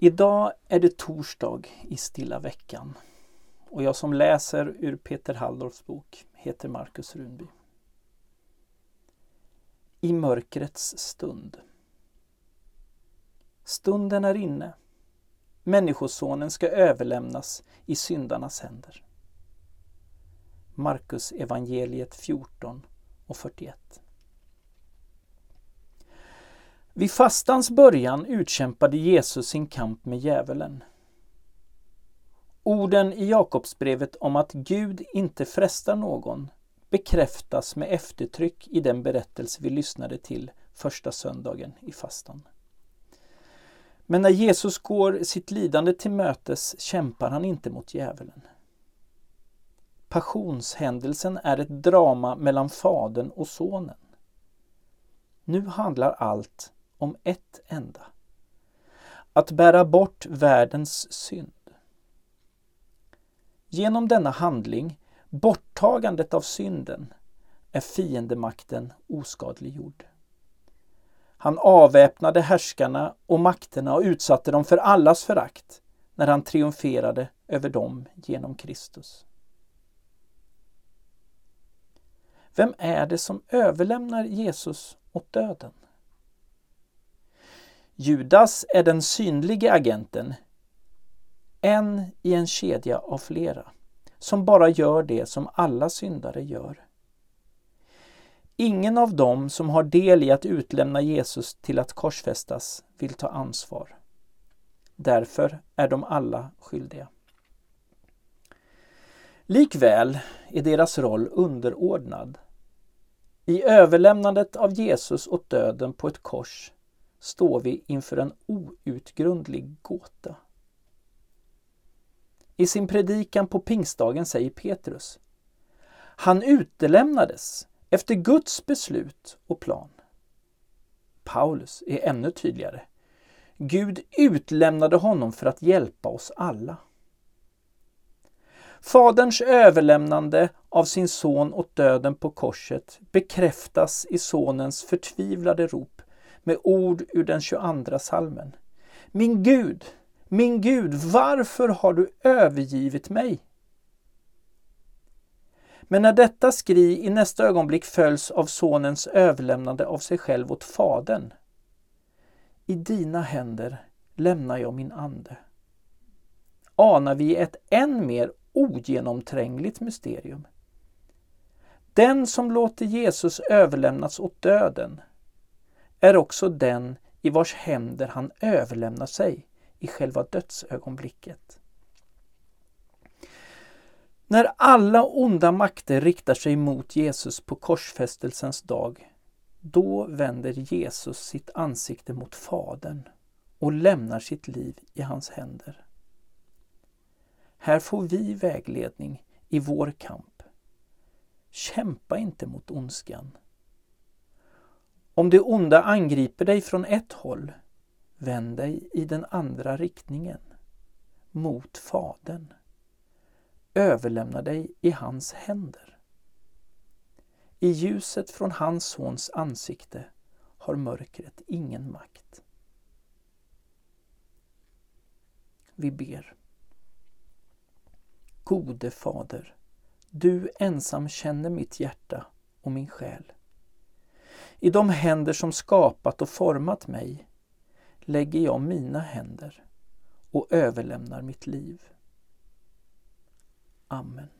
Idag är det torsdag i stilla veckan och jag som läser ur Peter Halldorfs bok heter Markus Runby. I mörkrets stund. Stunden är inne. Människosonen ska överlämnas i syndarnas händer. Markus evangeliet 14 och 41. Vid fastans början utkämpade Jesus sin kamp med djävulen. Orden i Jakobsbrevet om att Gud inte frestar någon bekräftas med eftertryck i den berättelse vi lyssnade till första söndagen i fastan. Men när Jesus går sitt lidande till mötes kämpar han inte mot djävulen. Passionshändelsen är ett drama mellan Fadern och Sonen. Nu handlar allt om ett enda. Att bära bort världens synd. Genom denna handling, borttagandet av synden, är fiendemakten oskadliggjord. Han avväpnade härskarna och makterna och utsatte dem för allas förakt när han triumferade över dem genom Kristus. Vem är det som överlämnar Jesus åt döden? Judas är den synlige agenten, en i en kedja av flera, som bara gör det som alla syndare gör. Ingen av dem som har del i att utlämna Jesus till att korsfästas vill ta ansvar. Därför är de alla skyldiga. Likväl är deras roll underordnad. I överlämnandet av Jesus åt döden på ett kors står vi inför en outgrundlig gåta. I sin predikan på pingstdagen säger Petrus Han utelämnades efter Guds beslut och plan. Paulus är ännu tydligare. Gud utlämnade honom för att hjälpa oss alla. Faderns överlämnande av sin son åt döden på korset bekräftas i sonens förtvivlade rop med ord ur den 22 salmen. Min Gud, min Gud, varför har du övergivit mig? Men när detta skri i nästa ögonblick följs av sonens överlämnande av sig själv åt Fadern. I dina händer lämnar jag min ande. Anar vi ett än mer ogenomträngligt mysterium. Den som låter Jesus överlämnas åt döden är också den i vars händer han överlämnar sig i själva dödsögonblicket. När alla onda makter riktar sig mot Jesus på korsfästelsens dag, då vänder Jesus sitt ansikte mot Fadern och lämnar sitt liv i hans händer. Här får vi vägledning i vår kamp. Kämpa inte mot ondskan. Om det onda angriper dig från ett håll, vänd dig i den andra riktningen, mot Fadern. Överlämna dig i hans händer. I ljuset från hans sons ansikte har mörkret ingen makt. Vi ber. Gode Fader, du ensam känner mitt hjärta och min själ. I de händer som skapat och format mig lägger jag mina händer och överlämnar mitt liv. Amen.